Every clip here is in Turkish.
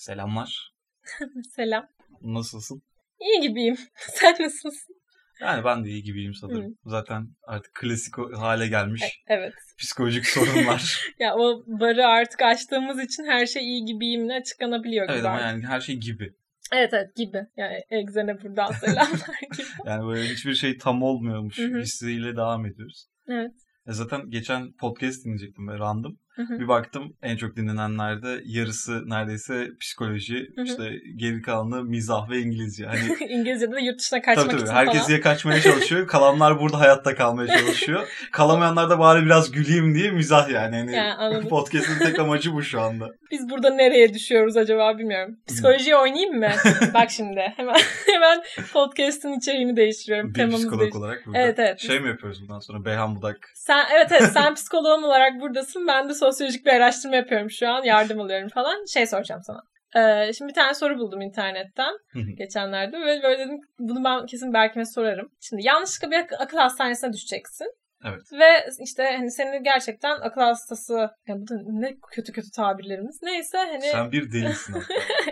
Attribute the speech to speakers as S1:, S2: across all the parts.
S1: Selamlar.
S2: Selam.
S1: Nasılsın?
S2: İyi gibiyim. Sen nasılsın?
S1: Yani ben de iyi gibiyim sanırım. Zaten artık klasik hale gelmiş
S2: Evet.
S1: psikolojik sorunlar.
S2: Ya o barı artık açtığımız için her şey iyi gibiyimle açıklanabiliyor gibi.
S1: evet ama yani her şey gibi.
S2: Evet evet gibi. Yani egzene buradan selamlar gibi.
S1: Yani böyle hiçbir şey tam olmuyormuş
S2: Hı hı.
S1: hissiyle devam ediyoruz.
S2: Evet.
S1: E zaten geçen podcast dinleyecektim böyle random. Bir baktım en çok dinlenenlerde yarısı neredeyse psikoloji, işte geri kalanı mizah ve İngilizce. Hani
S2: İngilizce'de de yurt dışına kaçmak
S1: tabii tabii
S2: için
S1: herkes
S2: falan.
S1: ya kaçmaya çalışıyor. Kalanlar burada hayatta kalmaya çalışıyor. Kalamayanlar da bari biraz güleyim diye mizah yani. Hani
S2: Yani anladım.
S1: podcast'ın tek amacı bu şu anda.
S2: Biz burada nereye düşüyoruz acaba bilmiyorum. Psikolojiye oynayayım mı? Bak şimdi hemen hemen podcast'ın içeriğini değiştiriyorum.
S1: Bir
S2: Temamızı
S1: psikolog
S2: değiştiriyorum.
S1: olarak burada.
S2: Evet, evet.
S1: Şey mi yapıyoruz bundan sonra? Beyhan Budak.
S2: Sen evet evet sen psikoloğum olarak buradasın. Ben de sosyolojik bir araştırma yapıyorum şu an. Yardım alıyorum falan. Şey soracağım sana. Ee, şimdi bir tane soru buldum internetten geçenlerde ve böyle dedim bunu ben kesin Berkim'e sorarım. Şimdi yanlışlıkla bir ak- akıl hastanesine düşeceksin.
S1: Evet.
S2: Ve işte hani seni gerçekten akıl hastası yani bu da ne kötü kötü tabirlerimiz. Neyse hani
S1: Sen bir delisin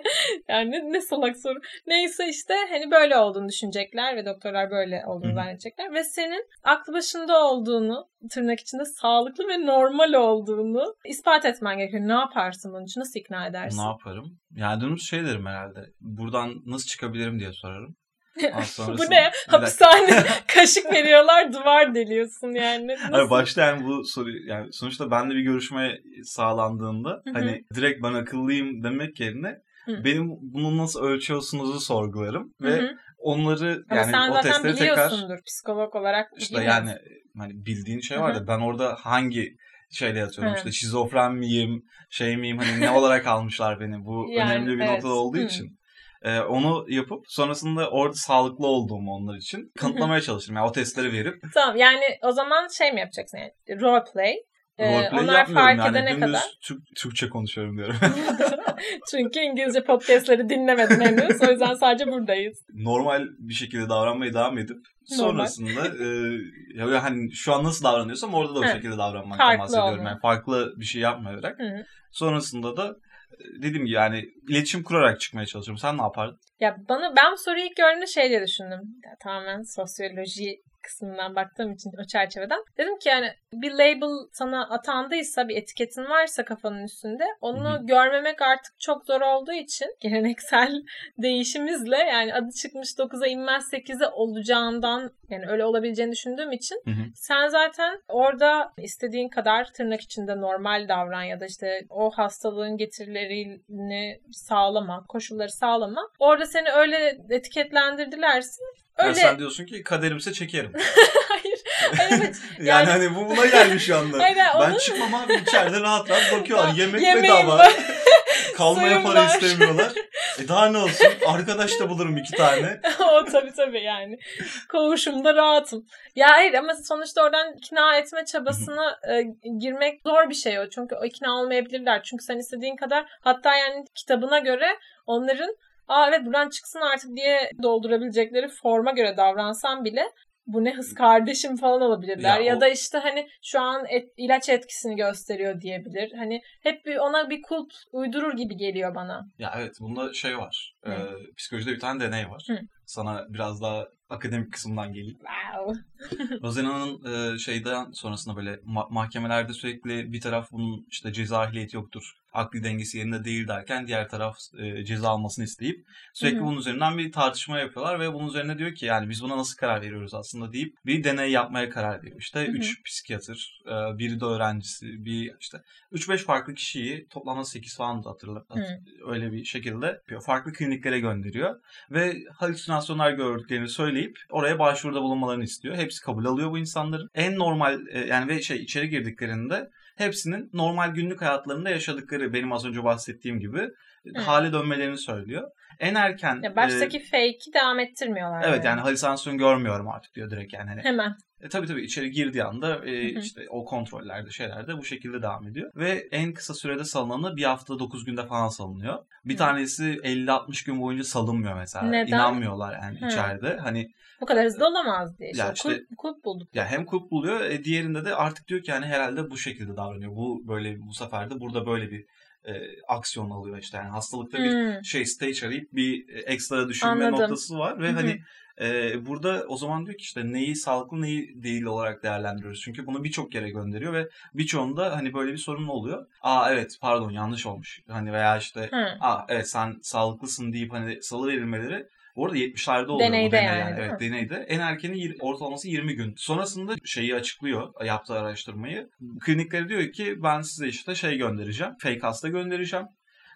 S2: yani ne, ne salak soru. Neyse işte hani böyle olduğunu düşünecekler ve doktorlar böyle olduğunu zannedecekler. Ve senin aklı başında olduğunu, tırnak içinde sağlıklı ve normal olduğunu ispat etmen gerekiyor. Ne yaparsın bunun için? Nasıl ikna edersin?
S1: ne yaparım? Yani dönüp şey derim herhalde. Buradan nasıl çıkabilirim diye sorarım.
S2: Bu ne? Hapishane kaşık veriyorlar duvar deliyorsun yani. Nasıl?
S1: Hayır başta yani bu soru yani sonuçta benle bir görüşme sağlandığında
S2: Hı hı.
S1: hani direkt ben akıllıyım demek yerine
S2: Hı.
S1: benim bunu nasıl ölçüyorsunuzu sorgularım ve
S2: hı.
S1: onları
S2: Ama
S1: yani
S2: sen
S1: o
S2: zaten
S1: testleri tekrar
S2: psikolog olarak.
S1: işte yani hani bildiğin şey var da ben orada hangi şeyle yatıyorum
S2: Hı.
S1: işte şizofren miyim şey miyim hani ne olarak almışlar beni bu
S2: Yani,
S1: önemli bir
S2: evet.
S1: noktada olduğu için Ee, onu yapıp sonrasında orada sağlıklı olduğumu onlar için kanıtlamaya çalışırım. Yani o testleri verip
S2: Tamam yani o zaman şey mi yapacaksın yani role play. Ee, onlar fark
S1: yani.
S2: edene kadar.
S1: Türk- Türkçe konuşuyorum diyorum.
S2: Çünkü İngilizce podcastleri dinlemedin henüz. O yüzden sadece buradayız.
S1: normal bir şekilde davranmaya devam edip sonrasında e, ya hani şu an nasıl davranıyorsam orada da o şekilde davranmaktan
S2: Farklı
S1: bahsediyorum.
S2: olma.
S1: Yani farklı bir şey yapmayarak.
S2: Hı.
S1: Sonrasında da dediğim gibi yani iletişim kurarak çıkmaya çalışıyorum. Sen ne yapardın?
S2: Ya bana ben bu soruyu ilk gördüğümde şey diye düşündüm. Ya, tamamen sosyoloji kısmından baktığım için o çerçeveden. Dedim ki yani bir label sana atandıysa bir etiketin varsa kafanın üstünde onu
S1: Hı hı.
S2: görmemek artık çok zor olduğu için geleneksel değişimizle yani adı çıkmış 9'a inmez 8'e olacağından yani öyle olabileceğini düşündüğüm için
S1: Hı hı.
S2: sen zaten orada istediğin kadar tırnak içinde normal davran ya da işte o hastalığın getirilerini sağlama, koşulları sağlama. Orada seni öyle etiketlendirdilerse
S1: Yani
S2: öyle
S1: sen diyorsun ki kaderimse çekerim.
S2: hayır. Evet.
S1: yani,
S2: Yani-
S1: hani bu buna gelmiş şu anda.
S2: Hayır,
S1: ben
S2: onu-
S1: çıkmam abi içeride rahat rahat bakıyorlar. Yemek
S2: Yemeğim
S1: bedava.
S2: var.
S1: Kalmaya
S2: Suyum
S1: para
S2: var.
S1: istemiyorlar. E daha ne olsun? Arkadaş da bulurum iki tane.
S2: o tabii tabii yani. Koğuşumda rahatım. Ya hayır ama sonuçta oradan ikna etme çabasına e, girmek zor bir şey o. Çünkü o ikna olmayabilirler. Çünkü sen istediğin kadar hatta yani kitabına göre onların aa evet buradan çıksın artık diye doldurabilecekleri forma göre davransan bile bu ne hız kardeşim falan olabilirler.
S1: Ya
S2: Ya,
S1: o-
S2: da işte hani şu an et- ilaç etkisini gösteriyor diyebilir. Hani hep bir ona bir kulp uydurur gibi geliyor bana.
S1: Ya evet bunda şey var.
S2: Hı.
S1: Ee, psikolojide bir tane deney var.
S2: Hı.
S1: Sana biraz daha akademik kısımdan geleyim.
S2: Wow.
S1: Rosena'nın e, şeyden sonrasında böyle ma- mahkemelerde sürekli bir taraf bunun işte ceza ehliyeti yoktur. Akli dengesi yerinde değil derken diğer taraf e, ceza almasını isteyip sürekli
S2: Hı hı.
S1: bunun üzerinden bir tartışma yapıyorlar ve bunun üzerine diyor ki yani biz buna nasıl karar veriyoruz aslında deyip bir deney yapmaya karar veriyor. İşte
S2: hı.
S1: üç psikiyatır, e, biri de öğrencisi, bir işte 3-5 farklı kişiyi toplamda 8 falan da hatırlıyorum. Öyle bir şekilde yapıyor. Farklı kliniklere gönderiyor ve halüsinasyonlar gördüklerini söyleyip oraya başvuruda bulunmalarını istiyor. Hepsi kabul alıyor bu insanların. En normal e, yani ve şey içeri girdiklerinde hepsinin normal günlük hayatlarında yaşadıkları benim az önce bahsettiğim gibi
S2: Hı.
S1: hale dönmelerini söylüyor. En erken
S2: Ya
S1: e,
S2: baştaki fake'i devam ettirmiyorlar.
S1: evet yani halüsinasyon görmüyorum artık diyor direkt yani. Hani
S2: Hemen.
S1: e, tabii tabii içeri girdiği anda e, işte o kontrollerde şeylerde bu şekilde devam ediyor. Ve en kısa sürede salınanı bir hafta 9 günde falan salınıyor. Bir
S2: Hı.
S1: tanesi 50-60 gün boyunca salınmıyor mesela.
S2: Neden?
S1: İnanmıyorlar yani
S2: Hı.
S1: içeride. Hani
S2: Bu kadar hızlı olamaz diye.
S1: Ya
S2: Ya
S1: işte-
S2: kulp, kulp bulduk.
S1: ya hem kulp buluyor e, diğerinde de artık diyor ki yani herhalde bu şekilde davranıyor. Bu böyle bu sefer de burada böyle bir e, aksiyon alıyor işte. Yani hastalıkta bir
S2: Hmm.
S1: şey stage arayıp bir e, ekstra düşünme
S2: Anladım.
S1: noktası var ve hani e, burada o zaman diyor ki işte neyi sağlıklı neyi değil olarak değerlendiriyoruz. Çünkü bunu birçok yere gönderiyor ve birçoğunda hani böyle bir sorun oluyor. Aa evet pardon yanlış olmuş. Hani veya işte
S2: Hı.
S1: aa evet sen sağlıklısın deyip hani salı verilmeleri bu arada 70'lerde oluyor
S2: Deneyde
S1: deney
S2: yani,
S1: Evet deneyde. En erkeni ortalaması 20 gün. Sonrasında şeyi açıklıyor yaptığı araştırmayı. Kliniklere diyor ki ben size işte şey göndereceğim. Fake hasta göndereceğim.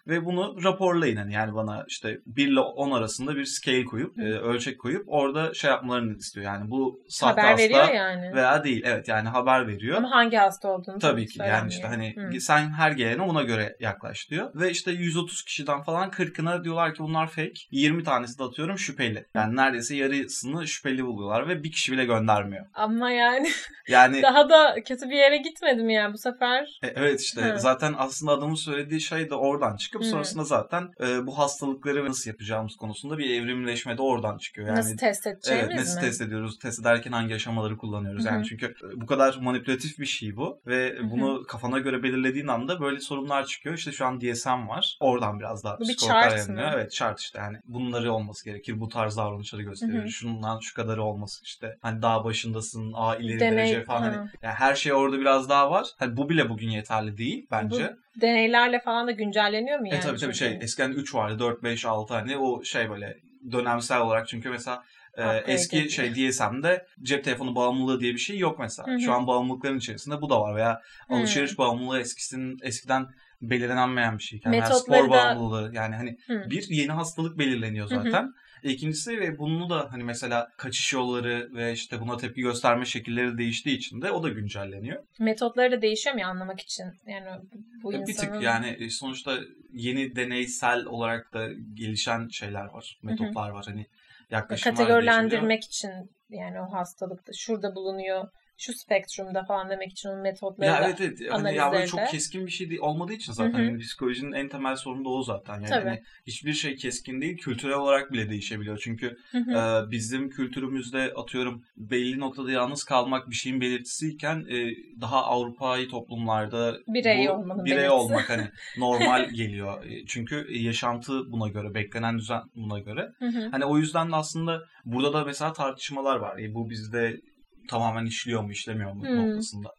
S1: Ve bunu raporlayın hani yani bana işte 1 ile 10 arasında bir scale koyup, e, ölçek koyup orada şey yapmalarını istiyor. Yani bu sahte
S2: Haber
S1: hasta
S2: veriyor yani.
S1: veya değil. Evet yani haber veriyor.
S2: Ama hangi hasta olduğunu
S1: Tabii ki yani işte hani
S2: Hı.
S1: sen her gelene ona göre yaklaş diyor. Ve işte 130 kişiden falan 40'ına diyorlar ki bunlar fake. 20 tanesi de atıyorum şüpheli. Yani neredeyse yarısını şüpheli buluyorlar ve bir kişi bile göndermiyor.
S2: Ama yani
S1: Yani
S2: daha da kötü bir yere gitmedim yani bu sefer.
S1: e, evet işte
S2: Hı.
S1: zaten aslında adamın söylediği şey de oradan çıkıp
S2: Hı.
S1: sonrasında zaten e, bu hastalıkları nasıl yapacağımız konusunda bir evrimleşme de oradan çıkıyor. Yani
S2: Nasıl test edeceğimiz
S1: Evet, nasıl
S2: mi?
S1: test ediyoruz? Test ederken hangi aşamaları kullanıyoruz?
S2: Hı hı.
S1: Yani çünkü e, bu kadar manipülatif bir şey bu ve
S2: hı.
S1: bunu kafana göre belirlediğin anda böyle sorunlar çıkıyor. İşte şu an DSM var. Oradan biraz daha
S2: Bu bir chart
S1: yanıyor.
S2: mı?
S1: Evet, chart işte yani bunları olması gerekir. Bu tarz davranışları gösterir.
S2: Hı hı.
S1: Şundan şu kadarı olmasın işte. Hani daha başındasın, a ileri
S2: Deney-
S1: derece falan. Hani,
S2: hı.
S1: yani her şey orada biraz daha var. Hani bu bile bugün yeterli değil bence.
S2: Deneylerle falan da güncelleniyor mu yani?
S1: E tabii tabii
S2: çünkü?
S1: şey eskiden 3 vardı 4 5 6 hani o şey böyle dönemsel olarak çünkü mesela e, eski şey DSM'de cep telefonu bağımlılığı diye bir şey yok mesela.
S2: Hı hı.
S1: Şu an bağımlılıkların içerisinde bu da var veya alışveriş bağımlılığı eskisinin eskiden belirlenmeyen bir şey. Yani
S2: Metotları
S1: spor
S2: da-
S1: bağımlılığı yani hani
S2: Hı.
S1: bir yeni hastalık belirleniyor
S2: Hı hı.
S1: İkincisi ve bunu da hani mesela kaçış yolları ve işte buna tepki gösterme şekilleri değiştiği için de o da güncelleniyor.
S2: Metotları da değişiyor mu ya anlamak için? Yani bu insanın...
S1: Bir tık yani e, sonuçta yeni deneysel olarak da gelişen şeyler var. Metotlar var. Hani yaklaşımlar
S2: kategorilendirmek için yani o hastalıkta şurada bulunuyor şu spektrumda falan demek için onun metotları
S1: Ya evet evet. Hani ya böyle çok keskin bir şey değil, olmadığı için zaten hani psikolojinin en temel sorunu da o zaten. Yani
S2: Tabii.
S1: hani hiçbir şey keskin değil, kültürel olarak bile değişebiliyor. Çünkü e, bizim kültürümüzde atıyorum belli noktada yalnız kalmak bir şeyin belirtisiyken e, daha Avrupa'yı toplumlarda
S2: Birey
S1: bu
S2: olmanın
S1: birey
S2: belirtisi.
S1: olmak hani normal geliyor. Çünkü yaşantı buna göre, beklenen düzen buna göre. Hani o yüzden de aslında burada da mesela tartışmalar var. E, bu bizde tamamen işliyor mu, işlemiyor mu
S2: Hmm.
S1: noktasında.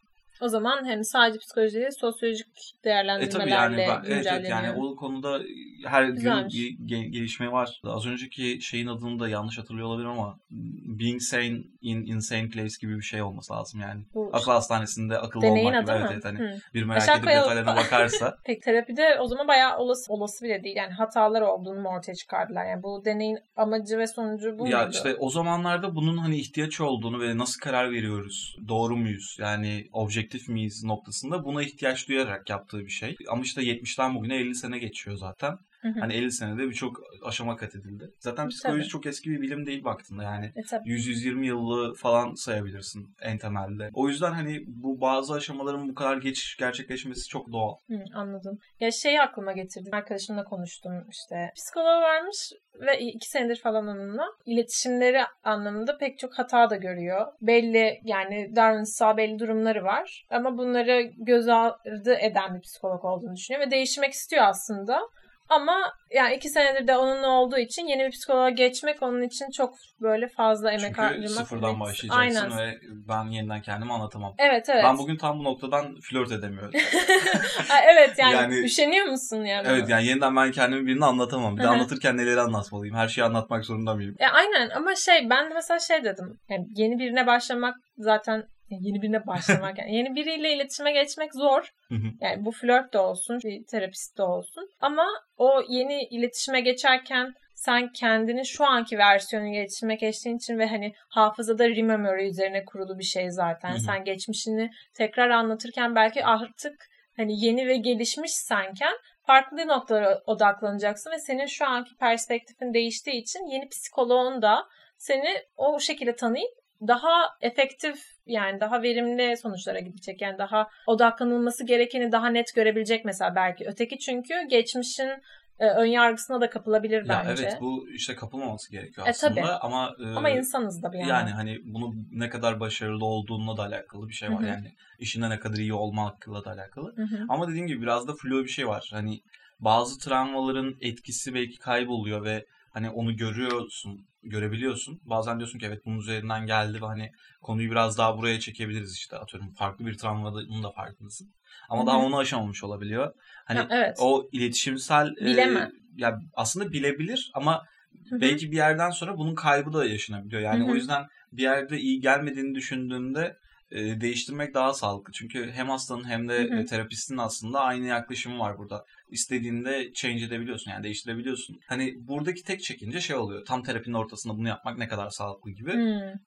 S2: O zaman hem sadece psikoloji değil sosyolojik
S1: E
S2: değerlendirmelerle
S1: tabii yani ben, evet, evet yani o konuda her gün
S2: Güzelmiş.
S1: bir ge- gelişme var. Az önceki şeyin adını da yanlış hatırlıyor olabilirim ama Being Sane in Insane Place gibi bir şey olması lazım yani.
S2: Bu
S1: Akıl hastanesinde akıllı
S2: deneyin
S1: olmak gibi. Evet, evet hani
S2: Hı.
S1: bir merak
S2: Aşağı
S1: edip
S2: koyalım.
S1: detaylarına bakarsa.
S2: Peki terapide o zaman bayağı olası, olası bile değil. Yani hatalar olduğunu mu ortaya çıkardılar? Yani bu deneyin amacı ve sonucu bu
S1: ya
S2: muydu?
S1: işte o zamanlarda bunun hani ihtiyaç olduğunu ve nasıl karar veriyoruz, doğru muyuz, yani objektif miyiz noktasında buna ihtiyaç duyarak yaptığı bir şey. Ama işte 70'ten bugüne 50 sene geçiyor zaten. Hani 50 senede birçok aşama kat edildi. Zaten psikoloji
S2: Tabii.
S1: çok eski bir bilim değil baktığında yani.
S2: E tabii.
S1: 100-120 yılı falan sayabilirsin en temelde. O yüzden hani bu bazı aşamaların bu kadar geç gerçekleşmesi çok doğal.
S2: Hı, anladım. Ya şey aklıma getirdi. Arkadaşımla konuştum işte. Psikoloğu varmış ve iki senedir falan onunla. iletişimleri anlamında pek çok hata da görüyor. Belli yani davranışsal belli durumları var. Ama bunları göz ardı eden bir psikolog olduğunu düşünüyor ve değişmek istiyor aslında. Ama yani iki senedir de onunla olduğu için yeni bir psikoloğa geçmek onun için çok böyle fazla emek
S1: Çünkü
S2: harcamak.
S1: sıfırdan
S2: Evet.
S1: başlayacaksın
S2: Aynen.
S1: ve ben yeniden kendimi anlatamam.
S2: Evet evet.
S1: Ben bugün tam bu noktadan flört edemiyorum.
S2: Evet yani,
S1: Yani-
S2: üşeniyor musun yani?
S1: evet yani yeniden ben kendimi birine anlatamam. Bir de anlatırken neleri anlatmalıyım? Her şeyi anlatmak zorunda mıyım?
S2: E, aynen ama şey ben mesela şey dedim. Yani yeni birine başlamak zaten yeni birine başlamak yani yeni biriyle iletişime geçmek zor. Yani bu flört de olsun, bir terapist de olsun. Ama o yeni iletişime geçerken sen kendini şu anki versiyonu iletişime geçtiğin için ve hani hafızada rememory üzerine kurulu bir şey zaten. Sen geçmişini tekrar anlatırken belki artık hani yeni ve gelişmiş senken farklı noktalara odaklanacaksın ve senin şu anki perspektifin değiştiği için yeni psikoloğun da seni o şekilde tanıyıp daha efektif yani daha verimli sonuçlara gidecek. Yani daha odaklanılması gerekeni daha net görebilecek mesela belki. Öteki çünkü geçmişin e, ön yargısına da kapılabilir
S1: Ya
S2: bence.
S1: evet bu işte kapılmaması gerekiyor
S2: E,
S1: aslında
S2: tabii.
S1: ama e,
S2: Ama insanız da
S1: yani.
S2: yani.
S1: hani bunu ne kadar başarılı olduğunla da alakalı bir şey var.
S2: Hı hı.
S1: Yani işinde ne kadar iyi olmakla da alakalı.
S2: Hı hı.
S1: Ama dediğim gibi biraz da flu bir şey var. Hani bazı travmaların etkisi belki kayboluyor ve hani onu görüyorsun, görebiliyorsun. Bazen diyorsun ki evet bunun üzerinden geldi ve hani konuyu biraz daha buraya çekebiliriz işte atıyorum. Farklı bir travmanın da farkındasın. Ama
S2: Hı
S1: daha onu aşamamış olabiliyor. Hani
S2: Ha, evet.
S1: o iletişimsel e,
S2: Bilemem.
S1: ya aslında bilebilir ama
S2: Hı hı.
S1: belki bir yerden sonra bunun kaybı da yaşanabiliyor. Yani
S2: Hı hı.
S1: o yüzden bir yerde iyi gelmediğini düşündüğünde e, değiştirmek daha sağlıklı. Çünkü hem hastanın hem de
S2: Hı hı.
S1: e, terapistin aslında aynı yaklaşımı var burada. İstediğinde change edebiliyorsun yani değiştirebiliyorsun. Hani buradaki tek çekince şey oluyor. Tam terapinin ortasında bunu yapmak ne kadar sağlıklı gibi.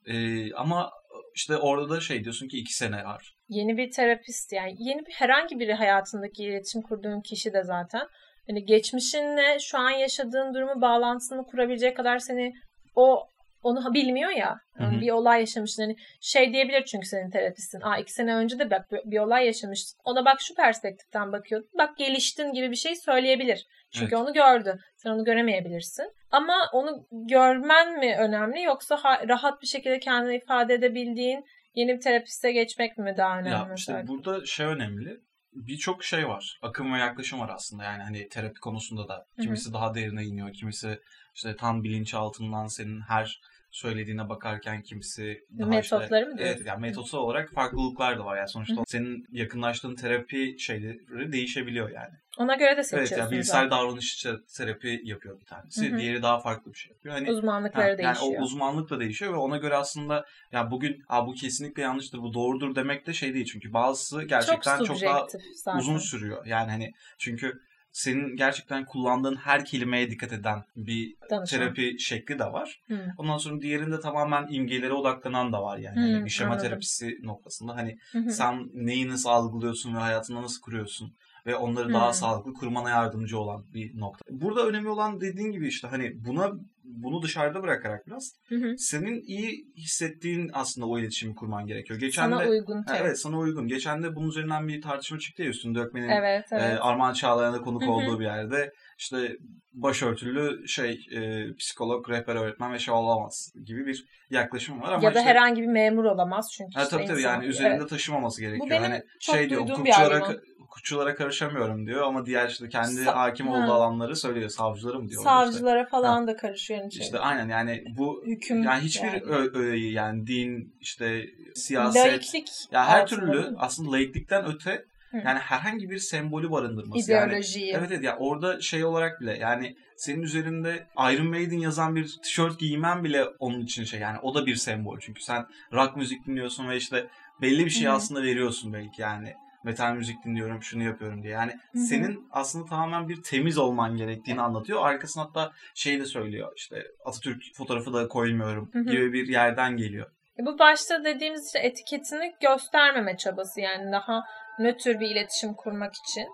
S1: E, ama işte orada da şey diyorsun ki iki sene var.
S2: Yeni bir terapist yani yeni bir herhangi biri hayatındaki iletişim kurduğun kişi de zaten hani geçmişinle şu an yaşadığın durumu bağlantısını kurabilecek kadar seni o onu bilmiyor ya. Yani
S1: Hı hı.
S2: bir olay yaşamışsın. Hani şey diyebilir çünkü senin terapistin. Aa iki sene önce de bak bir, olay yaşamıştın. Ona bak şu perspektiften bakıyordun. Bak geliştin gibi bir şey söyleyebilir. Çünkü
S1: Evet.
S2: onu gördü. Sen onu göremeyebilirsin. Ama onu görmen mi önemli yoksa ha- rahat bir şekilde kendini ifade edebildiğin yeni bir terapiste geçmek mi daha önemli?
S1: Ya işte burada şey önemli. Birçok şey var. Akım ve yaklaşım var aslında. Yani hani terapi konusunda da. Kimisi daha derine iniyor. Kimisi işte tam bilinçaltından senin her söylediğine bakarken kimisi daha
S2: Metotları mı
S1: işte,
S2: diyorsun?
S1: Evet yani metotsal olarak farklılıklar da var. Yani sonuçta senin yakınlaştığın terapi şeyleri değişebiliyor yani.
S2: Ona göre de
S1: Evet
S2: seçiyorsun
S1: yani bilgisayar davranış terapi yapıyor bir tanesi. Diğeri daha farklı bir şey yapıyor. Hani
S2: zaten. Uzmanlıkları
S1: Ha, yani
S2: değişiyor.
S1: o uzmanlık da değişiyor ve ona göre aslında ya bugün Aa, bu kesinlikle yanlıştır, bu doğrudur demek de şey değil. Çünkü bazısı gerçekten
S2: çok
S1: çok, daha
S2: zaten.
S1: uzun sürüyor. Yani hani çünkü senin gerçekten kullandığın her kelimeye dikkat eden bir
S2: Danışan.
S1: terapi şekli de var.
S2: Hı.
S1: Ondan sonra diğerinde tamamen imgelere odaklanan da var yani.
S2: Hı,
S1: Hani bir şema
S2: anladım.
S1: terapisi noktasında hani
S2: Hı hı.
S1: sen neyi nasıl algılıyorsun ve hayatında nasıl kuruyorsun ve onları daha sağlıklı kurmana yardımcı olan bir nokta. Burada önemli olan dediğin gibi işte hani buna bunu dışarıda bırakarak biraz
S2: Hı hı.
S1: senin iyi hissettiğin aslında o iletişimi kurman gerekiyor. Geçen
S2: Sana
S1: de
S2: uygun
S1: Ha,
S2: terapi.
S1: evet sana uygun. Geçen de bunun üzerinden bir tartışma çıktı ya üstünde dökmenin
S2: Evet, evet.
S1: e, Armağan Çağlayan'a konuk
S2: Hı hı.
S1: olduğu bir yerde işte başörtülü şey e, psikolog, rehber öğretmen ve şey olamaz gibi bir yaklaşım var ama
S2: ya da
S1: işte,
S2: herhangi bir memur olamaz çünkü
S1: Ha,
S2: işte
S1: tabii tabii yani üzerinde
S2: Evet.
S1: taşımaması gerekiyor.
S2: benim
S1: hani
S2: çok
S1: şey diyor hukukçulara, hukukçulara karışamıyorum diyor ama diğer işte kendi
S2: Sa-
S1: hakim
S2: Ha.
S1: olduğu alanları söylüyor. Savcılara mı diyor? orada işte.
S2: Savcılara falan da karışıyor. Yani şey.
S1: İşte aynen yani bu
S2: Hüküm
S1: yani hiçbir
S2: yani.
S1: ö- öğeyi yani din işte siyaset
S2: Laiklik
S1: ya her
S2: altında
S1: türlü
S2: mi?
S1: aslında laiklikten öte
S2: Hı.
S1: yani herhangi bir sembolü barındırması yani.
S2: ideolojiyi.
S1: Evet evet ya orada şey olarak bile yani senin üzerinde Iron Maiden yazan bir tişört giymen bile onun için şey yani o da bir sembol çünkü sen rock müzik dinliyorsun ve işte belli bir şey aslında veriyorsun belki yani metal müzik dinliyorum şunu yapıyorum diye yani
S2: Hı hı.
S1: senin aslında tamamen bir temiz olman gerektiğini anlatıyor arkasına hatta şey de söylüyor işte Atatürk fotoğrafı da koymuyorum
S2: Hı hı.
S1: gibi bir yerden geliyor.
S2: E Bu başta dediğimiz işte etiketini göstermeme çabası yani daha nötr bir iletişim kurmak için.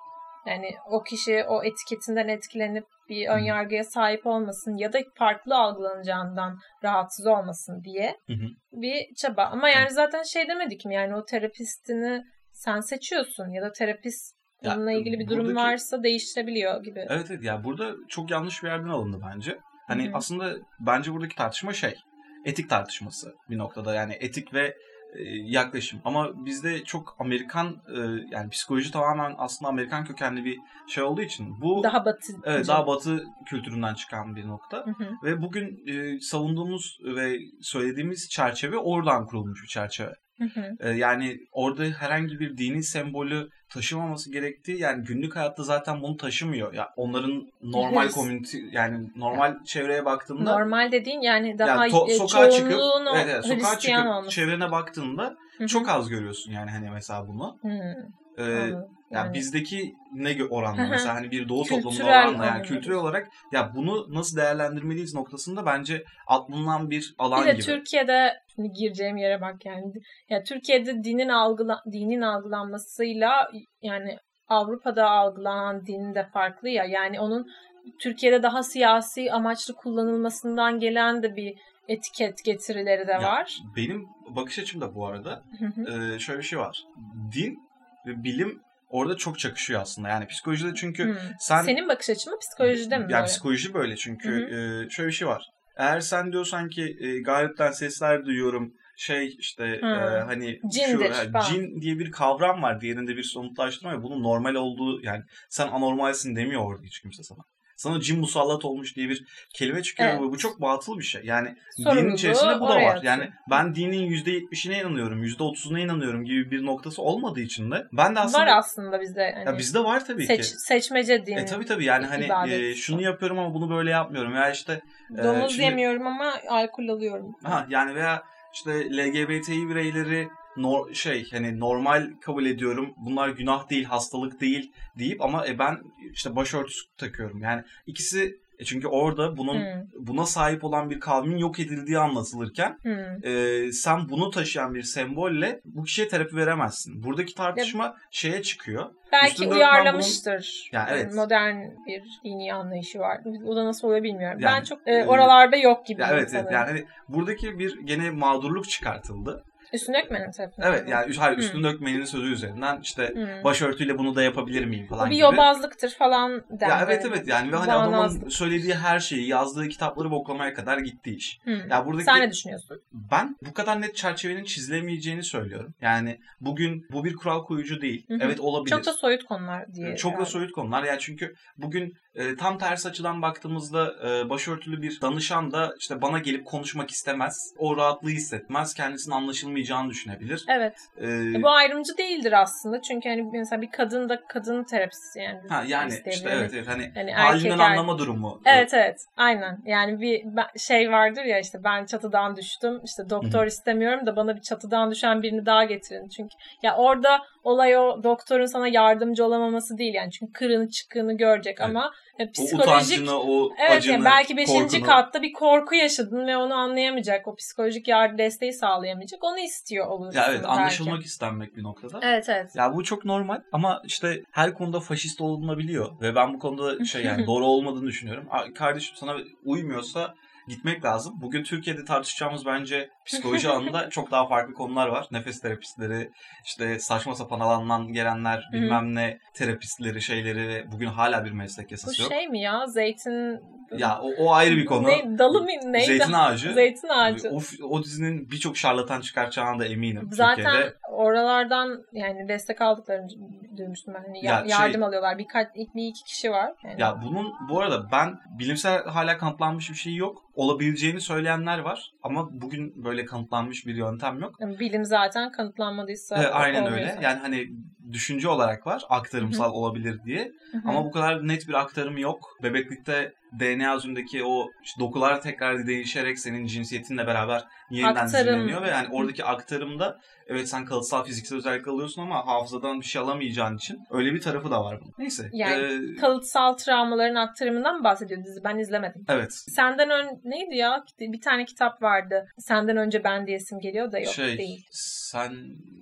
S2: Yani o kişi o etiketinden etkilenip bir ön yargıya sahip olmasın ya da farklı algılanacağından rahatsız olmasın diye
S1: Hı hı.
S2: bir çaba. Ama yani zaten şey demedik mi yani o terapistini sen seçiyorsun ya da terapist
S1: Ya,
S2: bununla ilgili bir durum
S1: buradaki-
S2: varsa değiştirebiliyor gibi.
S1: Evet evet ya burada çok yanlış bir yerden alındı bence. Hani
S2: Hı hı.
S1: aslında bence buradaki tartışma şey etik tartışması bir noktada yani etik ve e, yaklaşım. Ama bizde çok Amerikan e, yani psikoloji tamamen aslında Amerikan kökenli bir şey olduğu için bu
S2: Daha batı.
S1: evet, daha batı kültüründen çıkan bir nokta.
S2: Hı hı.
S1: Ve bugün e, savunduğumuz ve söylediğimiz çerçeve oradan kurulmuş bir çerçeve.
S2: Hı hı.
S1: E, yani orada herhangi bir dini sembolü taşımaması gerektiği yani günlük hayatta zaten bunu taşımıyor. Ya onların normal community yani normal çevreye baktığında
S2: Normal dediğin yani daha
S1: yani to-
S2: e,
S1: sokağa çıkıp evet, evet, sokağa çıkıp
S2: olması.
S1: çevrene baktığında
S2: Hı hı.
S1: çok az görüyorsun yani hani mesela bunu.
S2: Hı,
S1: Ee,
S2: anladım.
S1: Yani
S2: Yani-
S1: bizdeki ne oranla mesela hani bir doğu toplumunda oranla yani kültürel olarak ya bunu nasıl değerlendirmeliyiz noktasında bence atlanılan bir alan
S2: Bir de
S1: gibi.
S2: Türkiye'de şimdi gireceğim yere bak yani. Ya Türkiye'de dinin algıla, dinin algılanmasıyla yani Avrupa'da algılanan din de farklı ya. Yani onun Türkiye'de daha siyasi amaçlı kullanılmasından gelen de bir etiket getirileri de
S1: Ya,
S2: var.
S1: Benim bakış açım da bu arada e, şöyle bir şey var. Din ve bilim orada çok çakışıyor aslında. Yani psikolojide çünkü
S2: Hmm.
S1: sen
S2: Senin bakış açın mı psikolojide mi
S1: yani
S2: böyle?
S1: psikoloji böyle çünkü e, şöyle bir şey var. Eğer sen diyorsan ki e, gayretten sesler duyuyorum şey işte
S2: Hı.
S1: e, hani
S2: Cindir
S1: şu,
S2: falan.
S1: cin diye bir kavram var diğerinde bir somutlaştırma ve bunun normal olduğu yani sen anormalsin demiyor orada hiç kimse sana. Sana cin musallat olmuş diye bir kelime çıkıyor
S2: Evet.
S1: ve bu çok batıl bir şey. Yani dinin
S2: Sorumluluğu
S1: içerisinde bu da var.
S2: atıyor.
S1: Yani ben dinin %70'ine inanıyorum, %30'una inanıyorum gibi bir noktası olmadığı için de ben de aslında
S2: Var aslında bizde. Hani
S1: ya bizde var tabii
S2: seç,
S1: ki.
S2: seçmece din.
S1: E tabii tabii yani hani e, şunu yapıyorum ama bunu böyle yapmıyorum veya işte e,
S2: Domuz
S1: şimdi-
S2: yemiyorum ama alkol alıyorum.
S1: ha yani veya işte LGBTİ bireyleri nor- şey hani normal kabul ediyorum. Bunlar günah değil, hastalık değil deyip ama e, ben işte başörtüsü takıyorum. Yani ikisi e, çünkü orada bunun
S2: Hmm.
S1: buna sahip olan bir kavmin yok edildiği anlatılırken
S2: Hmm.
S1: e, sen bunu taşıyan bir sembolle bu kişiye terapi veremezsin. Buradaki tartışma şeye çıkıyor.
S2: Belki
S1: Üstünde
S2: uyarlamıştır.
S1: Ya evet.
S2: Yani modern bir dini anlayışı var. O da nasıl oluyor bilmiyorum.
S1: Yani,
S2: ben çok e,
S1: e,
S2: oralarda yok gibi.
S1: Ya evet, evet yani hani buradaki bir gene mağdurluk çıkartıldı.
S2: Üstüne ekmenin tarafından.
S1: Evet yani hayır
S2: Hmm.
S1: üstünde dökmenin sözü üzerinden işte
S2: Hmm.
S1: başörtüyle bunu da yapabilir miyim falan
S2: Bu bir
S1: gibi.
S2: yobazlıktır falan dendi.
S1: Ya evet evet yani ve hani adamın
S2: Bağnazlık.
S1: söylediği her şeyi yazdığı kitapları boklamaya kadar gitti iş.
S2: Hmm.
S1: Ya buradaki
S2: Sen ne düşünüyorsun?
S1: ben bu kadar net çerçevenin çizilemeyeceğini söylüyorum. Yani bugün bu bir kural koyucu değil.
S2: Hı.
S1: Evet olabilir.
S2: Çok da soyut konular diye.
S1: Çok da
S2: herhalde.
S1: soyut konular. Yani çünkü bugün e, tam tersi açıdan baktığımızda e, başörtülü bir danışan da işte bana gelip konuşmak istemez. O rahatlığı hissetmez. Kendisinin anlaşılmayacağını düşünebilir.
S2: Evet.
S1: E,
S2: E, bu ayrımcı değildir aslında. Çünkü hani mesela bir kadın da kadın terapisi yani.
S1: ha, yani işte evet, evet hani
S2: Hani
S1: halinden
S2: erkek-
S1: anlama durumu.
S2: Evet evet aynen yani bir şey vardır ya işte ben çatıdan düştüm işte doktor istemiyorum da bana bir çatıdan düşen birini daha getirin çünkü ya orada olay o doktorun sana yardımcı olamaması değil yani çünkü kırığını çıkığını görecek
S1: Evet.
S2: ama e,
S1: O
S2: psikolojik
S1: utancını, o
S2: Evet
S1: acını,
S2: yani belki 5.
S1: korkunu.
S2: katta bir korku yaşadın ve onu anlayamayacak. O psikolojik yardım desteği sağlayamayacak. Onu istiyor olursun
S1: Ya evet
S2: belki.
S1: anlaşılmak istenmek bir noktada.
S2: Evet evet.
S1: Ya bu çok normal ama işte her konuda faşist olunabiliyor ve ben bu konuda şey yani doğru olmadığını düşünüyorum. Kardeşim sana uymuyorsa gitmek lazım. Bugün Türkiye'de tartışacağımız bence psikoloji alanında çok daha farklı konular var. Nefes terapistleri, işte saçma sapan alandan gelenler, bilmem ne terapistleri, şeyleri bugün hala bir meslek
S2: Bu
S1: yasası yok.
S2: şey mi ya? Zeytin...
S1: Ya o, o ayrı bir konu.
S2: Ne, dalı mı? Neydi?
S1: Zeytin ağacı.
S2: Zeytin ağacı.
S1: O, o dizinin birçok şarlatan çıkartacağına da eminim.
S2: Zaten
S1: Türkiye'de.
S2: oralardan yani destek aldıklarını duymuştum ben. Hani ya-
S1: şey-
S2: yardım alıyorlar. Birkaç bir iki kişi var. Yani.
S1: Ya bunun bu arada ben bilimsel hala kanıtlanmış bir şey yok. Olabileceğini söyleyenler var ama bugün böyle kanıtlanmış bir yöntem yok.
S2: Bilim zaten kanıtlanmadıysa
S1: Ee, aynen öyle.
S2: zaten.
S1: Yani hani düşünce olarak var aktarımsal olabilir diye. Ama bu kadar net bir aktarım yok. Bebeklikte DNA üzerindeki o işte dokular tekrar değişerek senin cinsiyetinle beraber yeniden
S2: Aktarım.
S1: ve yani oradaki aktarımda evet sen kalıtsal fiziksel özellik alıyorsun ama hafızadan bir şey alamayacağın için öyle bir tarafı da var bunun. Neyse.
S2: Yani
S1: ee,
S2: kalıtsal travmaların aktarımından mı bahsediyor dizi? Ben izlemedim.
S1: evet.
S2: Senden ön neydi ya? Bir tane kitap vardı. Senden önce ben diyesim geliyor da yok
S1: şey,
S2: değil.
S1: Sen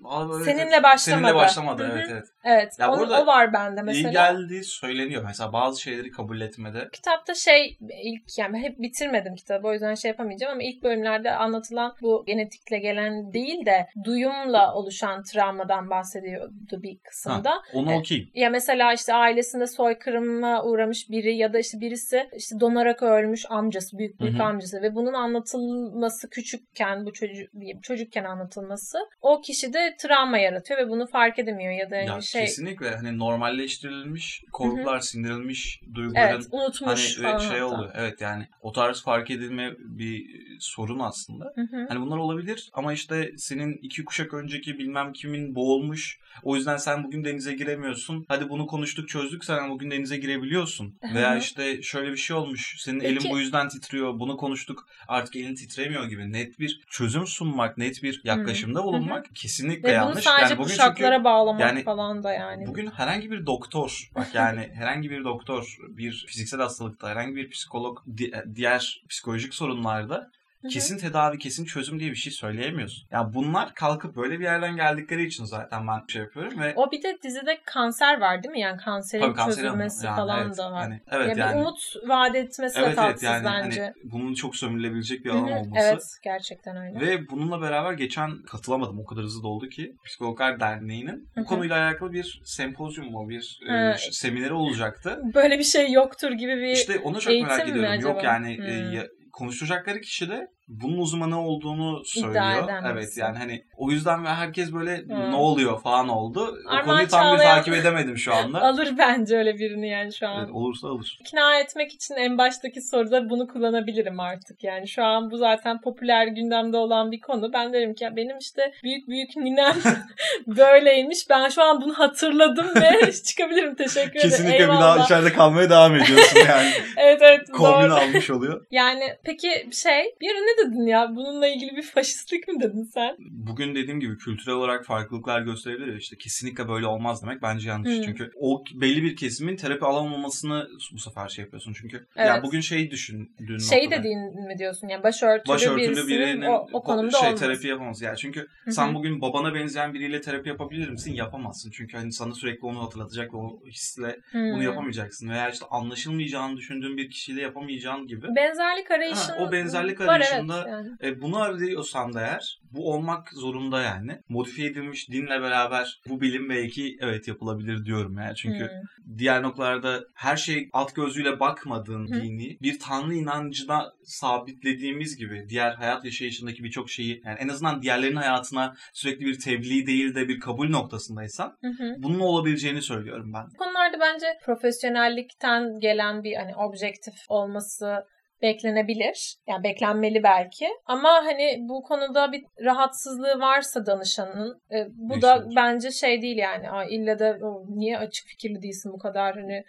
S1: Aa, evet,
S2: Seninle
S1: evet.
S2: başlamadı.
S1: Seninle başlamadı evet evet.
S2: Evet.
S1: Ya burada
S2: o var bende
S1: İyi
S2: mesela.
S1: geldiği söyleniyor. Mesela bazı şeyleri kabul etmede.
S2: Kitapta şey ilk yani hep bitirmedim kitabı o yüzden şey yapamayacağım ama ilk bölümlerde anlatılan bu genetikle gelen değil de duyumla oluşan travmadan bahsediyordu bir kısımda.
S1: Onu
S2: E,
S1: okuyayım.
S2: Ya mesela işte ailesinde soykırıma uğramış biri ya da işte birisi işte donarak ölmüş amcası, büyük büyük
S1: Hı hı.
S2: amcası ve bunun anlatılması küçükken bu çocuk çocukken anlatılması o kişide travma yaratıyor ve bunu fark edemiyor ya da
S1: Ya
S2: şey
S1: kesinlikle hani normalleştirilmiş, korkular sindirilmiş duyguların
S2: evet unutmuş
S1: hani şey oluyor. Evet yani o tarz fark edilme bir sorun aslında.
S2: Hı hı.
S1: Hani bunlar olabilir ama işte senin iki kuşak önceki bilmem kimin boğulmuş. O yüzden sen bugün denize giremiyorsun. Hadi bunu konuştuk çözdük sen bugün denize girebiliyorsun.
S2: Hı
S1: Veya
S2: hı.
S1: işte şöyle bir şey olmuş. Senin
S2: Peki-
S1: elin bu yüzden titriyor. Bunu konuştuk. Artık elin titremiyor gibi. Net bir çözüm sunmak, net bir yaklaşımda bulunmak kesinlikle
S2: Ve bunu
S1: yanlış.
S2: sadece
S1: yani bugün
S2: kuşaklara
S1: çünkü
S2: bağlamak
S1: yani
S2: falan da yani.
S1: Bugün herhangi bir doktor, bak yani herhangi bir doktor bir fiziksel hastalıkta, herhangi bir psikolog di- diğer psikolojik sorunlarda kesin tedavi, kesin çözüm diye bir şey söyleyemiyorsun. Ya yani bunlar kalkıp böyle bir yerden geldikleri için zaten ben şey yapıyorum ve
S2: O bir de dizide kanser var değil mi? Yani kanserin
S1: Tabii kanseri
S2: çözülmesi
S1: yani,
S2: falan
S1: evet,
S2: da var.
S1: hani, evet
S2: ya
S1: yani
S2: bir umut vaat etmesi de
S1: evet evet
S2: tatsız
S1: yani
S2: bence.
S1: hani bunun çok sömürülebilecek bir alan olması.
S2: Evet gerçekten öyle.
S1: Ve bununla beraber geçen katılamadım o kadar hızlı doldu ki Psikologlar Derneği'nin bu konuyla alakalı bir sempozyum mu bir e, semineri olacaktı.
S2: Böyle bir şey yoktur gibi bir
S1: İşte onu çok merak
S2: mi
S1: ediyorum. Yok
S2: acaba?
S1: yani e, konuşacakları kişi de bunun uzmanı olduğunu söylüyor. Evet yani hani o yüzden ve herkes böyle
S2: Hmm.
S1: ne oluyor falan oldu. O
S2: Armağan
S1: konuyu tam bir takip edemedim şu anda.
S2: alır bence öyle birini yani şu an.
S1: Evet, olursa alır.
S2: İkna etmek için en baştaki soruda bunu kullanabilirim artık. Yani şu an bu zaten popüler gündemde olan bir konu. Ben derim ki ya benim işte büyük büyük ninem böyleymiş. Ben şu an bunu hatırladım ve çıkabilirim. Teşekkür ederim.
S1: Kesinlikle bir
S2: Eyvallah.
S1: daha içeride kalmaya devam ediyorsun yani.
S2: Evet evet
S1: Kombin
S2: doğru.
S1: almış oluyor.
S2: Yani peki şey bir ara ne dedin ya? Bununla ilgili bir faşistlik mi dedin sen?
S1: Bugün dediğim gibi kültürel olarak farklılıklar gösterebilir ya işte kesinlikle böyle olmaz demek bence yanlış.
S2: Hmm.
S1: Çünkü o belli bir kesimin terapi alamamasını bu sefer şey yapıyorsun. Çünkü
S2: Evet.
S1: ya bugün şey düşündüğün
S2: Şey
S1: noktada.
S2: dediğin mi diyorsun? Yani başörtülü,
S1: başörtülü
S2: birisinin
S1: birinin
S2: o, o konumda
S1: şey
S2: olmaz.
S1: terapi yapamaz. Yani çünkü
S2: Hı hı.
S1: sen bugün babana benzeyen biriyle terapi yapabilir misin? Yapamazsın. Çünkü hani sana sürekli onu hatırlatacak ve o hisle
S2: Hmm.
S1: bunu yapamayacaksın. Veya işte anlaşılmayacağını düşündüğün bir kişiyle yapamayacağın gibi.
S2: Benzerlik arayışın
S1: Ha, o benzerlik
S2: var,
S1: arayışında
S2: evet, yani.
S1: E, bunu arıyorsan da eğer bu olmak zorunda yani. Modifiye edilmiş dinle beraber bu bilim belki evet yapılabilir diyorum yani. Çünkü
S2: Hmm.
S1: diğer noktalarda her şey alt gözüyle bakmadığın
S2: Hı.
S1: dini bir tanrı inancına sabitlediğimiz gibi diğer hayat yaşayışındaki birçok şeyi yani en azından diğerlerinin hayatına sürekli bir tebliğ değil de bir kabul noktasındaysan
S2: hı.
S1: bunun olabileceğini söylüyorum ben.
S2: Bu konularda bence profesyonellikten gelen bir hani objektif olması beklenebilir. Yani beklenmeli belki. Ama hani bu konuda bir rahatsızlığı varsa danışanın e, bu da
S1: Değişebilir.
S2: bence şey değil yani. Aa, illa da "O, niye açık fikirli değilsin bu kadar hani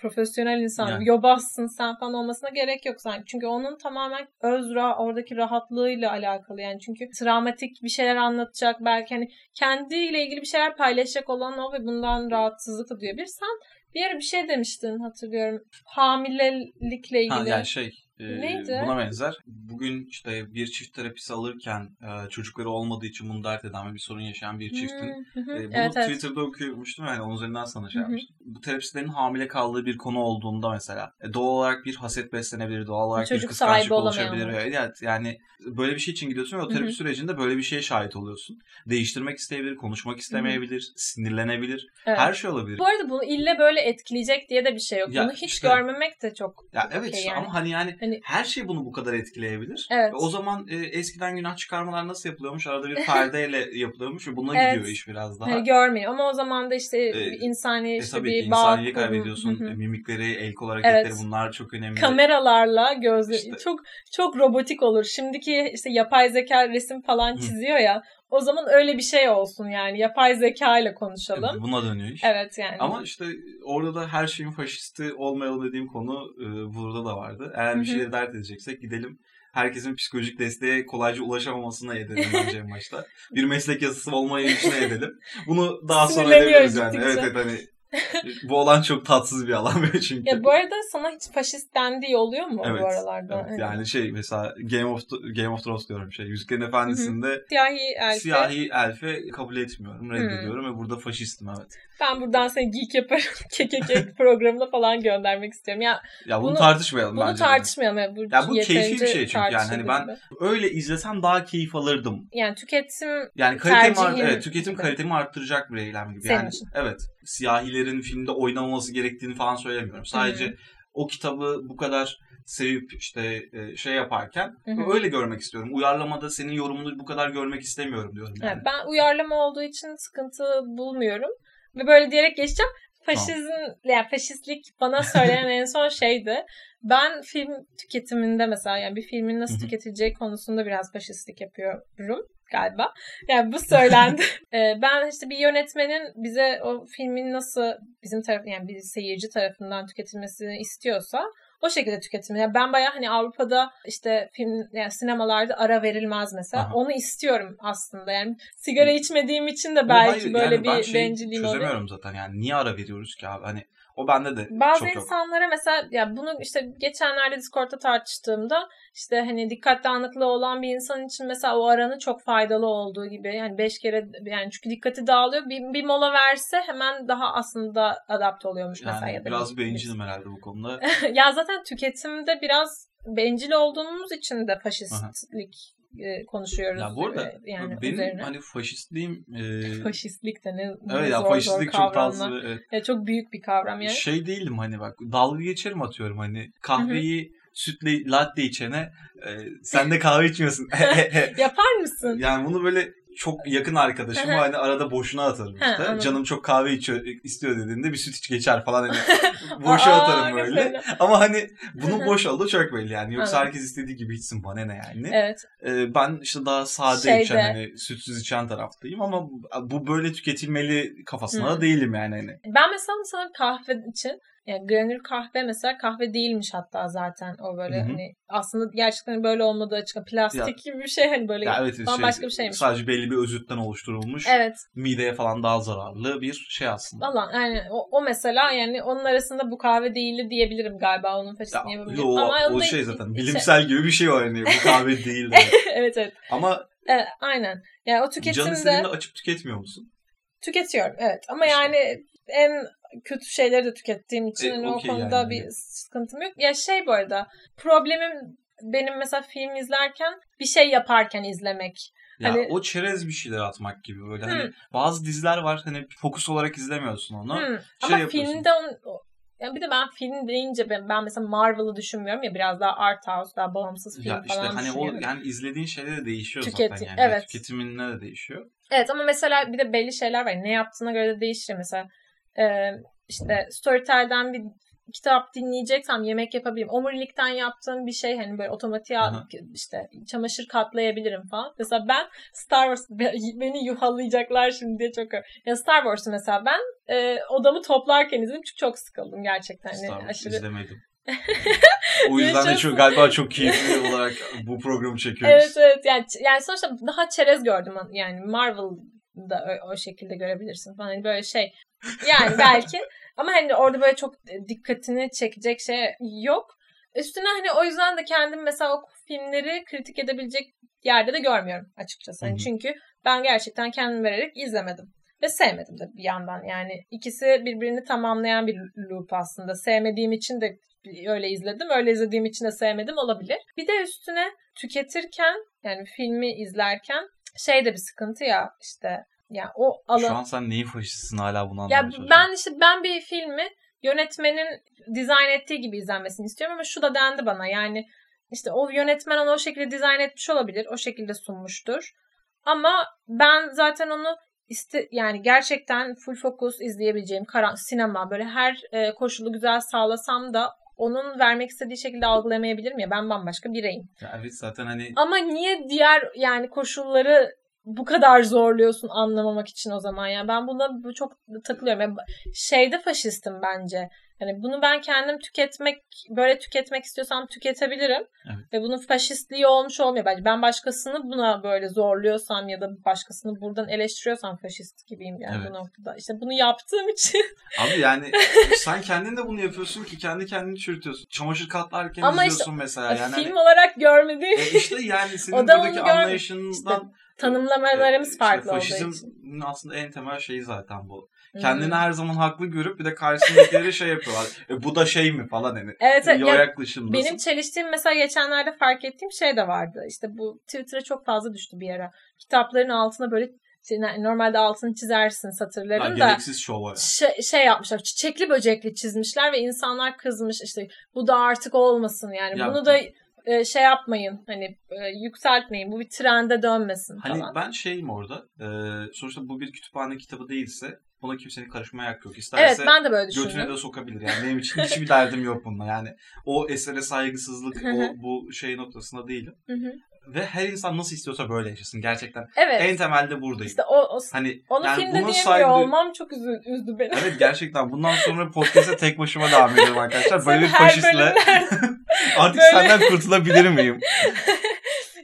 S2: profesyonel insan,
S1: Yani.
S2: yobazsın sen falan olmasına gerek yok sanki. Çünkü onun tamamen öz ra- oradaki rahatlığıyla alakalı yani. Çünkü travmatik bir şeyler anlatacak belki hani kendiyle ilgili bir şeyler paylaşacak olan o ve bundan rahatsızlık da duyabilir. Sen bir ara bir şey demiştin hatırlıyorum. Hamilelikle ilgili.
S1: Ha, yani şey e,
S2: Neydi?
S1: buna benzer. Bugün işte bir çift terapisi alırken e, çocukları olmadığı için bunu dert eden ve bir sorun yaşayan bir çiftin
S2: Hmm,
S1: e, bunu
S2: evet, evet.
S1: Twitter'da okumuştum yani onun üzerinden sana şey yapmıştım. Bu terapistlerin hamile kaldığı bir konu olduğunda mesela e, doğal olarak bir haset beslenebilir, doğal olarak bir
S2: Çocuk
S1: kıskançlık
S2: sahibi olamayan
S1: oluşabilir. Evet yani böyle bir şey için gidiyorsun ve o terapi sürecinde böyle bir şeye şahit oluyorsun. Değiştirmek isteyebilir, konuşmak istemeyebilir, sinirlenebilir.
S2: Evet.
S1: Her şey olabilir.
S2: Bu arada bunu ille böyle etkileyecek diye de bir şey yok.
S1: Ya
S2: bunu hiç
S1: işte-
S2: görmemek de çok
S1: Ya evet
S2: okey
S1: işte
S2: yani.
S1: ama hani yani
S2: Hani-
S1: her şey bunu bu kadar etkileyebilir.
S2: Evet.
S1: Ve o zaman e, eskiden günah çıkarmalar nasıl yapılıyormuş? Arada bir perdeyle yapılıyormuş ve buna
S2: Evet.
S1: gidiyor iş biraz daha.
S2: Hani görmeyin ama o zaman da işte
S1: Ee,
S2: insani
S1: E
S2: işte
S1: tabii
S2: bir
S1: ki
S2: bağ kurun-
S1: kaybediyorsun. E, Mimikleri, el kol hareketleri
S2: Evet.
S1: bunlar çok önemli.
S2: kameralarla gözle
S1: İşte-
S2: çok çok robotik olur. Şimdiki işte yapay zeka resim falan
S1: Hı.
S2: çiziyor ya. O zaman öyle bir şey olsun yani. Yapay zeka ile konuşalım.
S1: E, Buna dönüyor iş.
S2: Evet yani.
S1: Ama işte orada da her şeyin faşisti olmayalım dediğim konu e, burada da vardı. Eğer bir
S2: hı.
S1: şeye dert edeceksek gidelim herkesin psikolojik desteğe kolayca ulaşamamasına edelim bence en başta. Bir meslek yasası olmayışına edelim. Bunu daha sonra ederiz yani. Evet evet hani bu olan çok tatsız bir alan böyle çünkü.
S2: ya bu arada sana hiç faşist dendiği oluyor mu
S1: Evet,
S2: bu aralarda?
S1: Evet, yani şey mesela Game of Game of Thrones diyorum şey Yüzüklerin Efendisi'nde
S2: siyahi elfi.
S1: siyahi elfe kabul etmiyorum, reddediyorum ve burada faşistim evet.
S2: Ben buradan seni geek yaparım. KKK programına falan göndermek istiyorum. Ya
S1: Ya bunu,
S2: Bunu-
S1: tartışmayalım
S2: bunu
S1: bence. de.
S2: tartışmayalım. Ya bu,
S1: Ya bu keyfi bir şey çünkü yani hani ben
S2: gibi.
S1: öyle izlesem daha keyif alırdım.
S2: yani tüketim
S1: Yani kalitemi art- evet, tüketim
S2: gibi.
S1: kalitemi arttıracak bir eylem gibi.
S2: Senin
S1: yani
S2: için.
S1: evet. Siyahilerin filmde oynamaması gerektiğini falan söylemiyorum. Sadece o kitabı bu kadar sevip işte e, şey yaparken
S2: Hı hı.
S1: öyle görmek istiyorum. Uyarlamada senin yorumunu bu kadar görmek istemiyorum diyorum yani.
S2: Evet, ben uyarlama olduğu için sıkıntı bulmuyorum. Ve böyle diyerek geçeceğim. Faşizm, yani faşistlik bana söyleyen en son şeydi. Ben film tüketiminde mesela yani bir filmin nasıl tüketileceği konusunda biraz faşistlik yapıyorum galiba. Yani bu söylendi. Ee, ben işte bir yönetmenin bize o filmin nasıl bizim taraf yani bir seyirci tarafından tüketilmesini istiyorsa o şekilde tüketim. Yani ben bayağı hani Avrupa'da işte film yani sinemalarda ara verilmez mesela.
S1: Aha.
S2: Onu istiyorum aslında. Yani sigara içmediğim için de belki
S1: hayır,
S2: böyle
S1: yani
S2: bir
S1: şeyi
S2: bencilliğim oluyor.
S1: çözemiyorum zaten yani niye ara veriyoruz ki abi hani O bende de
S2: Bazı
S1: çok yok.
S2: insanlara mesela ya bunu işte geçenlerde Discord'da tartıştığımda işte hani dikkat dağınıklığı olan bir insan için mesela o aranın çok faydalı olduğu gibi yani beş kere yani çünkü dikkati dağılıyor bir, bir mola verse hemen daha aslında adapte oluyormuş mesela
S1: Yani
S2: ya da
S1: biraz
S2: bir-
S1: bencilim herhalde bu konuda.
S2: ya zaten tüketimde biraz bencil olduğumuz için de faşistlik e, konuşuyoruz.
S1: ya bu arada
S2: yani
S1: benim
S2: üzerine.
S1: hani faşistliğim e,
S2: Faşistlik de ne,
S1: evet ya
S2: zor
S1: faşistlik
S2: zor
S1: çok fazla evet.
S2: Ya çok büyük bir kavram yani.
S1: şey değilim hani bak dalga geçerim atıyorum hani kahveyi sütle latte içene e, sen de kahve içmiyorsun.
S2: Yapar mısın?
S1: yani bunu böyle çok yakın
S2: hı.
S1: hani arada boşuna atarım
S2: Ha,
S1: işte.
S2: anladım.
S1: Canım çok kahve içiyor, istiyor dediğinde bir süt iç geçer falan hani boşa
S2: Aa,
S1: atarım böyle.
S2: fena.
S1: Ama hani bunun boş olduğu çok belli yani. Yoksa herkes istediği gibi içsin bana ne yani.
S2: Evet.
S1: Ee, ben işte daha sade
S2: Şeyde-
S1: içen hani sütsüz içen taraftayım ama bu böyle tüketilmeli kafasında
S2: Hı.
S1: da değilim yani hani.
S2: Ben mesela sana kahve için yani granül kahve mesela kahve değilmiş hatta zaten o böyle
S1: Hı hı.
S2: hani aslında gerçekten böyle olmadığı açık plastik
S1: Ya-
S2: gibi bir şey hani böyle
S1: Ya evet şey,
S2: bir şeymiş.
S1: sadece belli bir özütten oluşturulmuş
S2: Evet.
S1: mideye falan daha zararlı bir şey aslında.
S2: Valla yani o, o mesela yani onun arasında bu kahve değildi diyebilirim galiba onun faşistini yapabilirim.
S1: yo,
S2: Ama
S1: o şey zaten
S2: şey-
S1: bilimsel gibi bir şey o hani bu kahve değil de.
S2: evet evet.
S1: Ama
S2: Evet, aynen. Yani o tüketimde
S1: istediğinde açıp tüketmiyor musun?
S2: tüketiyorum evet. Ama
S1: İşte.
S2: yani en kötü şeyleri de tükettiğim için
S1: E,
S2: hani o konuda
S1: yani.
S2: bir sıkıntım yok. Ya şey bu arada problemim benim mesela film izlerken bir şey yaparken izlemek.
S1: Ya
S2: Hani-
S1: o çerez bir şeyler atmak gibi böyle hani
S2: Hı.
S1: bazı diziler var hani fokus olarak izlemiyorsun onu.
S2: Hmm.
S1: Şey
S2: Ama
S1: yapıyorsun.
S2: filmde on, yani bir de ben film deyince ben, ben mesela Marvel'ı düşünmüyorum ya biraz daha art house, daha bağımsız film
S1: Ya işte
S2: falan
S1: hani o yani izlediğin şeyler de değişiyor
S2: Tüketi-
S1: zaten yani.
S2: evet.
S1: Tüketiminle de değişiyor.
S2: Evet ama mesela bir de belli şeyler var. Ne yaptığına göre de değişir. Mesela e, işte Storytel'den bir kitap dinleyeceksem yemek yapabilirim. Omurilikten yaptığım bir şey hani böyle otomatik
S1: Aha.
S2: işte çamaşır katlayabilirim falan. Mesela ben Star Wars beni yuhalayacaklar şimdi diye çok ya Star Wars'u mesela ben e, odamı toplarken izledim çünkü çok sıkıldım gerçekten. Hani
S1: Star Wars
S2: aşırı
S1: izlemedim. o yüzden de çok galiba çok keyifli olarak bu programı çekiyoruz.
S2: Evet evet yani, yani sonuçta daha çerez gördüm yani Marvel'da o, o şekilde görebilirsin falan hani böyle şey yani belki ama hani orada böyle çok dikkatini çekecek şey yok. Üstüne hani o yüzden de kendim mesela o filmleri kritik edebilecek yerde de görmüyorum açıkçası. Hani çünkü ben gerçekten kendim vererek izlemedim. Ve sevmedim de bir yandan. Yani ikisi birbirini tamamlayan bir loop aslında. Sevmediğim için de öyle izledim. Öyle izlediğim için de sevmedim olabilir. Bir de üstüne tüketirken yani filmi izlerken şey de bir sıkıntı ya işte ya o
S1: Şu
S2: alan
S1: an sen neyin faşistisin hala bunu
S2: ya
S1: anlamaya çalışıyorum.
S2: ben işte ben bir filmi yönetmenin dizayn ettiği gibi izlenmesini istiyorum ama şu da dendi bana yani işte o yönetmen onu o şekilde dizayn etmiş olabilir. O şekilde sunmuştur. Ama ben zaten onu iste yani gerçekten full focus izleyebileceğim karan sinema böyle her e, koşulu güzel sağlasam da onun vermek istediği şekilde algılamayabilirim ya ben bambaşka bireyim.
S1: Ya evet zaten hani
S2: Ama niye diğer yani koşulları bu kadar zorluyorsun anlamamak için o zaman ya ben buna bu- çok takılıyorum. Yani şeyde faşistim bence. Hani bunu ben kendim tüketmek böyle tüketmek istiyorsam tüketebilirim.
S1: Evet.
S2: Ve bunun faşistliği olmuş olmuyor bence. Ben başkasını buna böyle zorluyorsam ya da başkasını buradan eleştiriyorsam faşist gibiyim yani
S1: Evet.
S2: bu noktada. İşte bunu yaptığım için.
S1: abi yani sen kendin de bunu yapıyorsun ki kendi kendini çürütüyorsun. Çamaşır katlarken
S2: Ama işte-
S1: izliyorsun mesela yani.
S2: film
S1: hani-
S2: olarak görmediğim
S1: E işte yani senin buradaki anlayışından
S2: tanımlamalarımız
S1: e,
S2: farklı olduğu
S1: faşizmin
S2: için.
S1: aslında en temel şeyi zaten bu.
S2: Hmm.
S1: Kendini her zaman haklı görüp bir de karşısındakileri şey yapıyorlar. E, bu da şey mi falan hani.
S2: Evet, evet. Ya
S1: yaklaşımdasın.
S2: Benim çeliştiğim mesela geçenlerde fark ettiğim şey de vardı. İşte bu Twitter'a çok fazla düştü bir ara. Kitapların altına böyle şey, normalde altını çizersin
S1: Ha,
S2: satırların da
S1: gereksiz şova.
S2: şey, şey yapmışlar. Çiçekli böcekli çizmişler ve insanlar kızmış işte bu da artık olmasın yani.
S1: Ya-
S2: Bunu da e, şey yapmayın hani e, yükseltmeyin. Bu bir trende dönmesin
S1: Hani
S2: falan.
S1: ben şeyim orada. E, sonuçta bu bir kütüphane kitabı değilse buna kimsenin karışmaya hakkı yok.
S2: Evet
S1: İsterse
S2: ben de böyle
S1: götüne
S2: düşündüm.
S1: de sokabilir. Yani benim için hiçbir derdim yok bununla. Yani o esere saygısızlık, o bu şey noktasında değilim. Ve her insan nasıl istiyorsa böyle yaşasın. Gerçekten
S2: Evet.
S1: en temelde buradayım.
S2: işte o, o
S1: Hani
S2: onu
S1: yani
S2: filmde
S1: bunun
S2: diyemiyor
S1: saygı-
S2: olmam çok üzdü, üzdü beni.
S1: Evet gerçekten bundan sonra podcast'e tek başıma devam ediyorum arkadaşlar. Böyle bir faşistle artık
S2: Böyle-
S1: senden kurtulabilir miyim?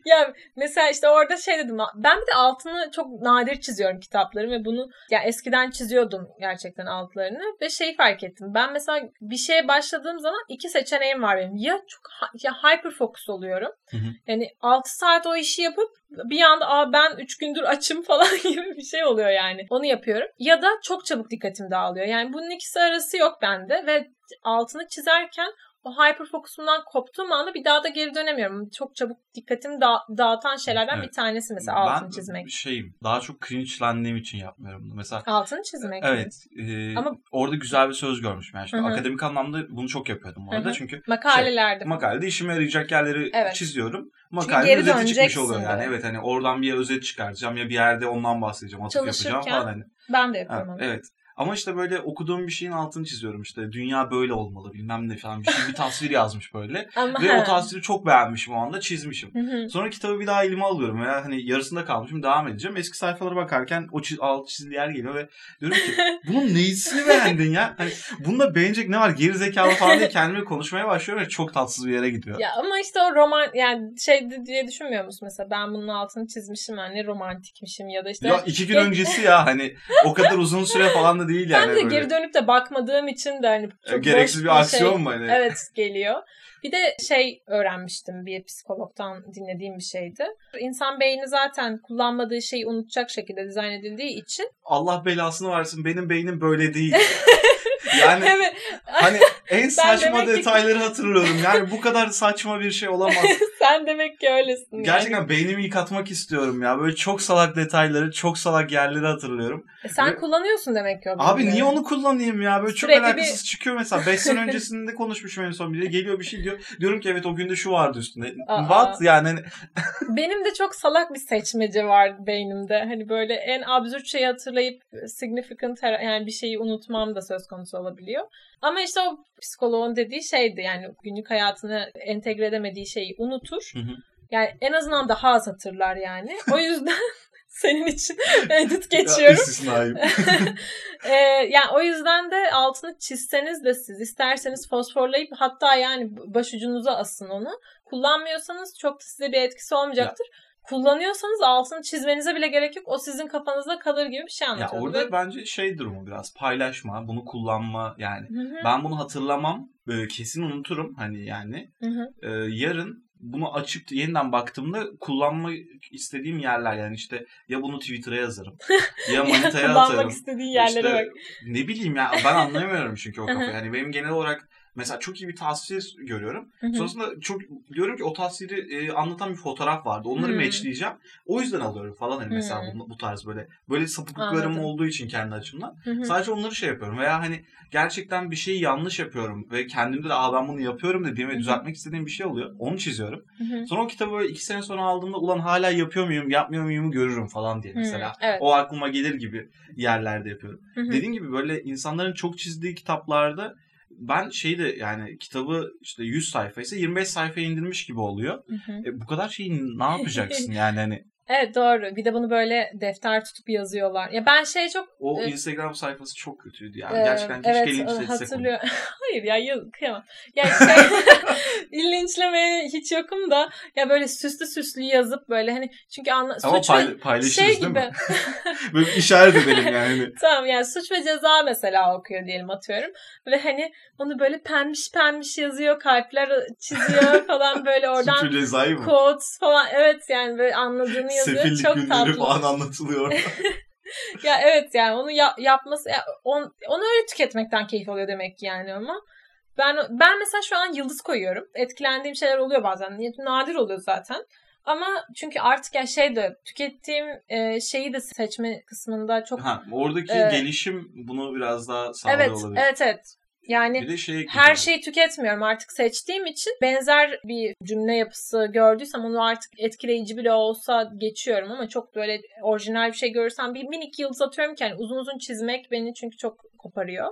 S2: ya mesela işte orada şey dedim. Ben bir de altını çok nadir çiziyorum kitapların ve bunu ya eskiden çiziyordum gerçekten altlarını ve şeyi fark ettim. Ben mesela bir şeye başladığım zaman iki seçeneğim var benim. Ya çok ya hyper focus oluyorum.
S1: Hı hı.
S2: Yani 6 saat o işi yapıp bir anda Aa, ben 3 gündür açım falan gibi bir şey oluyor yani. Onu yapıyorum. Ya da çok çabuk dikkatim dağılıyor. Yani bunun ikisi arası yok bende ve altını çizerken o hyper fokusumdan koptuğum anda bir daha da geri dönemiyorum. Çok çabuk dikkatimi da- dağıtan şeylerden
S1: Evet.
S2: bir tanesi mesela altını
S1: ben
S2: çizmek.
S1: şeyim daha çok cringe'lendiğim için yapmıyorum bunu. Mesela
S2: Altını çizmek. mi?
S1: evet e,
S2: Ama-
S1: orada güzel bir söz görmüşüm. Yani şimdi
S2: Hı hı.
S1: akademik anlamda bunu çok yapıyordum bu arada.
S2: Hı hı.
S1: Çünkü
S2: Makalelerde.
S1: makalede işime yarayacak yerleri
S2: Evet.
S1: çiziyorum.
S2: geri
S1: Makalede özeti çıkmış oluyor yani.
S2: de.
S1: Evet hani oradan bir özet çıkartacağım ya bir yerde ondan bahsedeceğim, atıf yapacağım falan hani.
S2: ben de yapıyorum onu.
S1: evet. Ama işte böyle okuduğum bir şeyin altını çiziyorum işte. Dünya böyle olmalı bilmem ne falan bir şey. Bir tasvir yazmış böyle.
S2: Ama
S1: Ve
S2: he.
S1: o tasviri çok beğenmişim o anda çizmişim.
S2: Hı hı.
S1: Sonra kitabı bir daha elime alıyorum veya hani yarısında kalmışım devam edeceğim. Eski sayfalara bakarken o çiz, alt çizili yer geliyor ve diyorum ki bunun neyisini beğendin ya? Hani bunda beğenecek ne var? Geri zekalı falan diye kendime konuşmaya başlıyorum ve çok tatsız bir yere gidiyor.
S2: Ya ama işte o roman yani şey diye düşünmüyor musun mesela ben bunun altını çizmişim hani romantikmişim ya da işte
S1: Ya iki gün öncesi ya hani o kadar uzun süre falan da değil yani.
S2: ben de
S1: böyle.
S2: geri dönüp de bakmadığım için de hani çok
S1: Gereksiz
S2: boş
S1: bir aksiyon
S2: şey,
S1: mu hani?
S2: Evet geliyor. Bir de şey öğrenmiştim bir psikologdan dinlediğim bir şeydi. İnsan beyni zaten kullanmadığı şeyi unutacak şekilde dizayn edildiği için.
S1: Allah belasını versin benim beynim böyle değil. yani
S2: evet.
S1: hani en saçma
S2: demek ki-
S1: detayları hatırlıyorum. Yani bu kadar saçma bir şey olamaz.
S2: Sen demek ki öylesin. yani.
S1: Gerçekten beynimi yıkatmak istiyorum ya. Böyle çok salak detayları, çok salak yerleri hatırlıyorum.
S2: E sen
S1: Ve-
S2: kullanıyorsun demek ki o
S1: Abi niye onu kullanayım ya? Böyle çok
S2: Sürekli
S1: alakasız çıkıyor mesela. 5 sene öncesinde konuşmuşum en son biri. Geliyor bir şey diyor. Diyorum ki evet o günde şu vardı üstünde.
S2: Aa.
S1: What? Yani hani
S2: Benim de çok salak bir seçmece var beynimde. Hani böyle en absürt şeyi hatırlayıp significant yani bir şeyi unutmam da söz konusu olabiliyor. Ama işte o psikoloğun dediği şeydi yani günlük hayatını entegre edemediği şeyi unutur.
S1: Hı hı.
S2: Yani en azından daha az hatırlar yani. O yüzden senin için edit
S1: ya,
S2: geçiyorum.
S1: istisnayım.
S2: Ee, yani o yüzden de altını çizseniz de siz isterseniz fosforlayıp hatta yani başucunuza asın onu. Kullanmıyorsanız çok da size bir etkisi olmayacaktır. Kullanıyorsanız altını çizmenize bile gerek yok. O sizin kafanızda kalır gibi bir şey
S1: ya
S2: anlatıyordu.
S1: orada
S2: Ve-
S1: bence şey durumu biraz paylaşma, bunu kullanma yani.
S2: Hı hı,
S1: Ben bunu hatırlamam, e, kesin unuturum hani yani.
S2: hı hı.
S1: E, yarın bunu açıp yeniden baktığımda kullanma istediğim yerler yani işte ya bunu Twitter'a yazarım ya manitaya
S2: Kullanmak
S1: atarım.
S2: istediğin yerlere
S1: İşte
S2: bak.
S1: Ne bileyim ya ben anlayamıyorum çünkü o kafayı. Yani benim genel olarak mesela çok iyi bir tasvir görüyorum.
S2: Hı hı.
S1: Sonrasında çok diyorum ki o tasviri e, anlatan bir fotoğraf vardı. Onları matchleyeceğim. O yüzden alıyorum falan hani mesela bu, bu tarz böyle böyle sapıklıklarım
S2: Anladım.
S1: olduğu için kendi açımdan.
S2: Hı hı.
S1: Sadece onları şey yapıyorum veya hani gerçekten bir şeyi yanlış yapıyorum ve kendimde de aa ben bunu yapıyorum dediğim ve düzeltmek istediğim bir şey oluyor. Onu çiziyorum.
S2: Hı hı.
S1: Sonra o kitabı böyle iki sene sonra aldığımda ulan hala yapıyor muyum yapmıyor muyum görürüm falan diye mesela.
S2: evet.
S1: O aklıma gelir gibi yerlerde yapıyorum.
S2: Hı hı.
S1: Dediğim gibi böyle insanların çok çizdiği kitaplarda ben şeyi de yani kitabı işte 100 sayfa ise 25 sayfaya indirmiş gibi oluyor.
S2: Hı hı.
S1: E, bu kadar şeyi ne yapacaksın yani hani
S2: Evet doğru. Bir de bunu böyle defter tutup yazıyorlar. Ya ben şey çok
S1: o
S2: Evet.
S1: Instagram sayfası çok kötüydü yani.
S2: Ee,
S1: Gerçekten keşke
S2: evet,
S1: linç etsek onu.
S2: hatırlıyor. Hayır ya yıl kıyamam. Ya şey linçlemeye hiç yokum da ya böyle süslü süslü yazıp böyle hani çünkü anla,
S1: Ama
S2: suç ve
S1: pay- paylaşırız
S2: şey
S1: değil
S2: gibi.
S1: mi? Böyle işaret edelim yani.
S2: tamam yani suç ve ceza mesela okuyor diyelim atıyorum. Ve hani onu böyle pembiş pembiş yazıyor, kalpler çiziyor falan böyle oradan
S1: Suç ve cezayı mı?
S2: quotes falan. Evet yani böyle anladığını yazıyor.
S1: Sefillik
S2: Çok
S1: günleri
S2: tatlı.
S1: falan anlatılıyor.
S2: Ya evet yani onu ya- yapması ya on, onu öyle tüketmekten keyif alıyor demek ki yani ama ben ben mesela şu an yıldız koyuyorum. Etkilendiğim şeyler oluyor bazen. Nadir oluyor zaten. Ama çünkü artık ya şey de tükettiğim e, şeyi de seçme kısmında çok
S1: ha, oradaki
S2: Ee,
S1: gelişim bunu biraz daha sağlıyor
S2: evet
S1: olabilir.
S2: evet evet. Yani
S1: şey
S2: her şeyi tüketmiyorum artık seçtiğim için benzer bir cümle yapısı gördüysem onu artık etkileyici bile olsa geçiyorum ama çok böyle orijinal bir şey görürsem bir minik yıldız atıyorum ki yani uzun uzun çizmek beni çünkü çok koparıyor.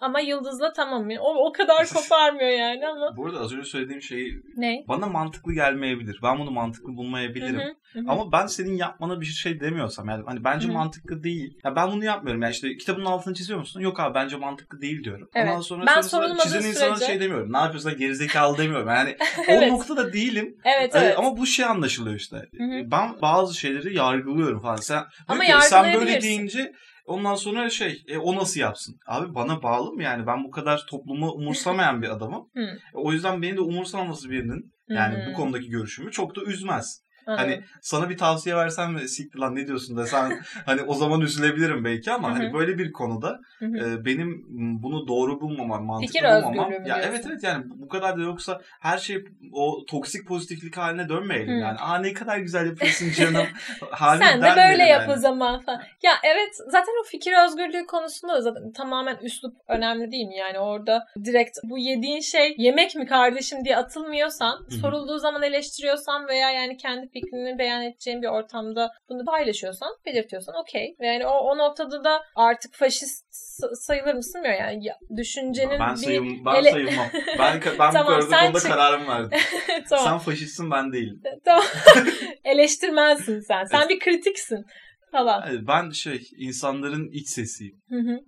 S2: Ama Yıldız'la tamam. O, o kadar koparmıyor yani ama.
S1: Bu arada az önce söylediğim şey
S2: Ne?
S1: bana mantıklı gelmeyebilir. Ben bunu mantıklı bulmayabilirim.
S2: hı, hı hı.
S1: Ama ben senin yapmana bir şey demiyorsam yani hani bence
S2: Hı
S1: mantıklı değil. Ya ben bunu yapmıyorum. Yani işte kitabın altını çiziyor musun? Yok abi bence mantıklı değil diyorum.
S2: Evet.
S1: Ondan sonra
S2: Ben sorulmadığı
S1: çizen insana
S2: sürece-
S1: şey demiyorum. Ne yapıyorsun gerizekalı demiyorum. Yani
S2: Evet.
S1: o noktada değilim.
S2: Evet
S1: Ee,
S2: evet.
S1: ama bu şey anlaşılıyor işte.
S2: Hı hı.
S1: Ben bazı şeyleri yargılıyorum falan. Sen,
S2: Ama
S1: ki, sen böyle deyince ondan sonra şey e, o nasıl yapsın? Abi bana bağlı mı yani? Ben bu kadar toplumu umursamayan bir adamım.
S2: Hı.
S1: O yüzden beni de umursamaması birinin yani
S2: hı.
S1: bu konudaki görüşümü çok da üzmez.
S2: Anladım.
S1: Hani sana bir tavsiye versem ve siktir lan ne diyorsun desen hani o zaman üzülebilirim belki ama hani böyle bir konuda e, benim bunu doğru bulmamam, mantıklı
S2: Fikir
S1: bulmamam. Ya
S2: diyorsun?
S1: evet evet yani bu kadar da yoksa her şey o toksik pozitiflik haline dönmeyelim
S2: Hı.
S1: yani. Aa ne kadar güzel yapıyorsun canım.
S2: Sen de böyle yap
S1: yani.
S2: o zaman falan. Ya evet zaten o fikir özgürlüğü konusunda da zaten tamamen üslup önemli değil mi? Yani orada direkt bu yediğin şey yemek mi kardeşim diye atılmıyorsan, sorulduğu zaman eleştiriyorsan veya yani kendi fikrini beyan edeceğin bir ortamda bunu paylaşıyorsan, belirtiyorsan okey. Yani o, o noktada da artık faşist sa- sayılır mısın bilmiyorum yani ya, düşüncenin
S1: Ben,
S2: bir...
S1: sayım, ben
S2: ele-
S1: sayılmam. Ben, ben
S2: Tamam,
S1: bu konuda,
S2: çık.
S1: kararımı verdim.
S2: tamam.
S1: Sen faşistsin ben değilim.
S2: tamam. Eleştirmensin sen. Sen bir kritiksin falan.
S1: Yani Ben şey insanların iç sesiyim.
S2: Hı hı.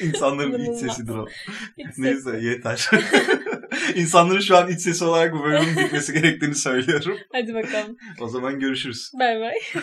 S1: İnsanların iç sesidir o.
S2: Ses-
S1: Neyse yeter. İnsanların şu an iç sesi olarak bu bölümün bitmesi gerektiğini söylüyorum.
S2: Hadi bakalım.
S1: O zaman görüşürüz.
S2: Bay bay.